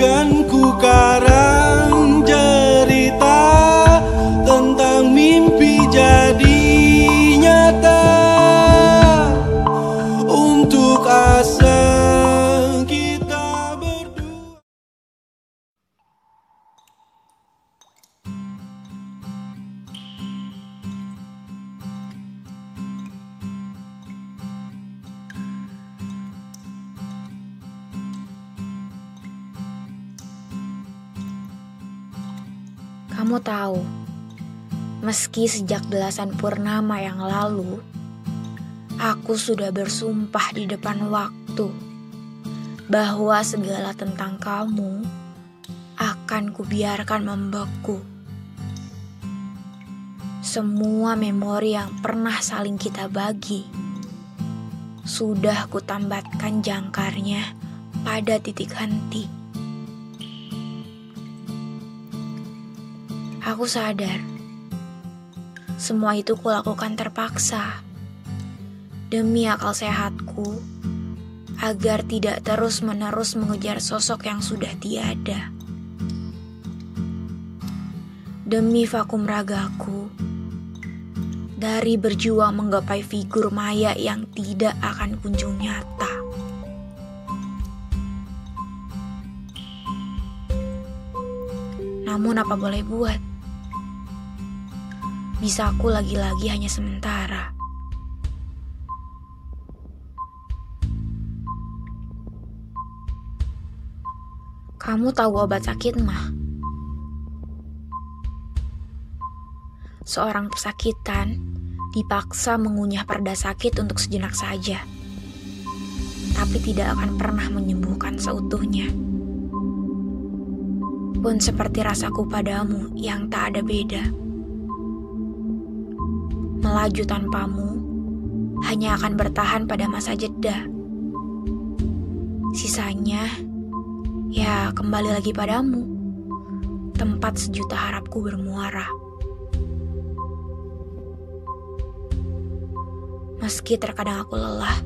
Akan ku Kamu tahu, meski sejak belasan purnama yang lalu, aku sudah bersumpah di depan waktu bahwa segala tentang kamu akan kubiarkan membeku. Semua memori yang pernah saling kita bagi sudah kutambatkan jangkarnya pada titik henti. Aku sadar, semua itu kulakukan terpaksa demi akal sehatku agar tidak terus-menerus mengejar sosok yang sudah tiada. Demi vakum ragaku dari berjuang menggapai figur maya yang tidak akan kunjung nyata. Namun apa boleh buat? Bisa aku lagi-lagi hanya sementara. Kamu tahu obat sakit mah? Seorang pesakitan dipaksa mengunyah perda sakit untuk sejenak saja, tapi tidak akan pernah menyembuhkan seutuhnya. Pun seperti rasaku padamu yang tak ada beda. Melaju tanpamu hanya akan bertahan pada masa jeda. Sisanya, ya kembali lagi padamu, tempat sejuta harapku bermuara. Meski terkadang aku lelah,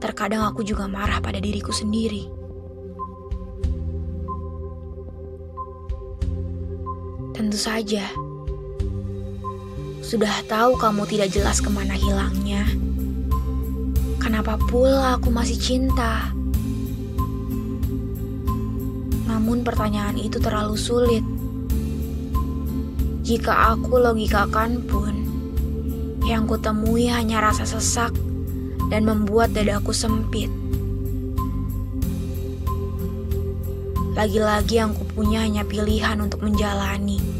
terkadang aku juga marah pada diriku sendiri. Tentu saja, sudah tahu kamu tidak jelas ke mana hilangnya. Kenapa pula aku masih cinta? Namun pertanyaan itu terlalu sulit. Jika aku logikakan pun, yang kutemui hanya rasa sesak dan membuat dadaku sempit. Lagi-lagi yang kupunya hanya pilihan untuk menjalani.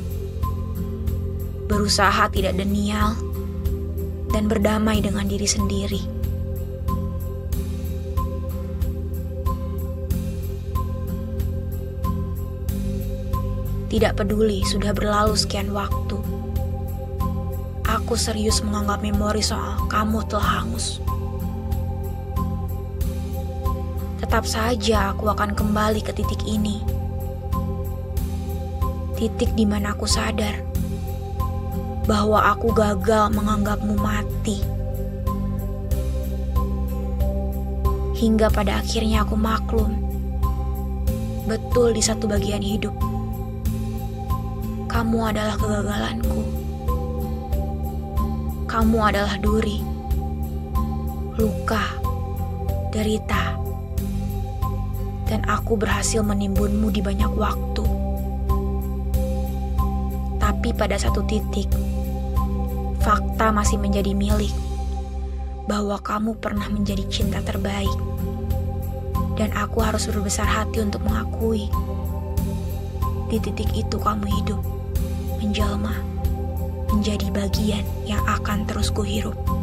Berusaha tidak denial dan berdamai dengan diri sendiri. Tidak peduli sudah berlalu sekian waktu. Aku serius menganggap memori soal kamu telah hangus. Tetap saja aku akan kembali ke titik ini. Titik di mana aku sadar bahwa aku gagal menganggapmu mati. Hingga pada akhirnya aku maklum. Betul di satu bagian hidup. Kamu adalah kegagalanku. Kamu adalah duri, luka, derita, dan aku berhasil menimbunmu di banyak waktu. Tapi pada satu titik, fakta masih menjadi milik bahwa kamu pernah menjadi cinta terbaik, dan aku harus berbesar hati untuk mengakui di titik itu kamu hidup, menjelma, menjadi bagian yang akan terus kuhirup.